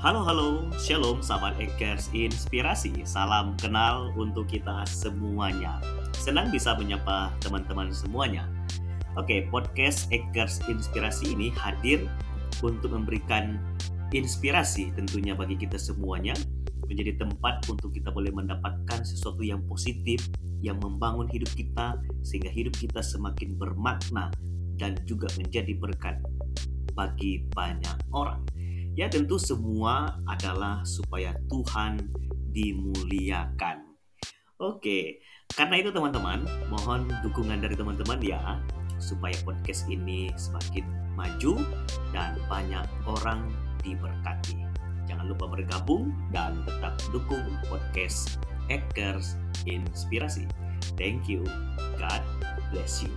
Halo halo, shalom sahabat Ekers Inspirasi. Salam kenal untuk kita semuanya. Senang bisa menyapa teman-teman semuanya. Oke, podcast Ekers Inspirasi ini hadir untuk memberikan inspirasi tentunya bagi kita semuanya menjadi tempat untuk kita boleh mendapatkan sesuatu yang positif yang membangun hidup kita sehingga hidup kita semakin bermakna dan juga menjadi berkat bagi banyak orang. Ya tentu semua adalah supaya Tuhan dimuliakan. Oke, karena itu teman-teman, mohon dukungan dari teman-teman ya supaya podcast ini semakin maju dan banyak orang diberkati. Jangan lupa bergabung dan tetap dukung podcast Hackers Inspirasi. Thank you. God bless you.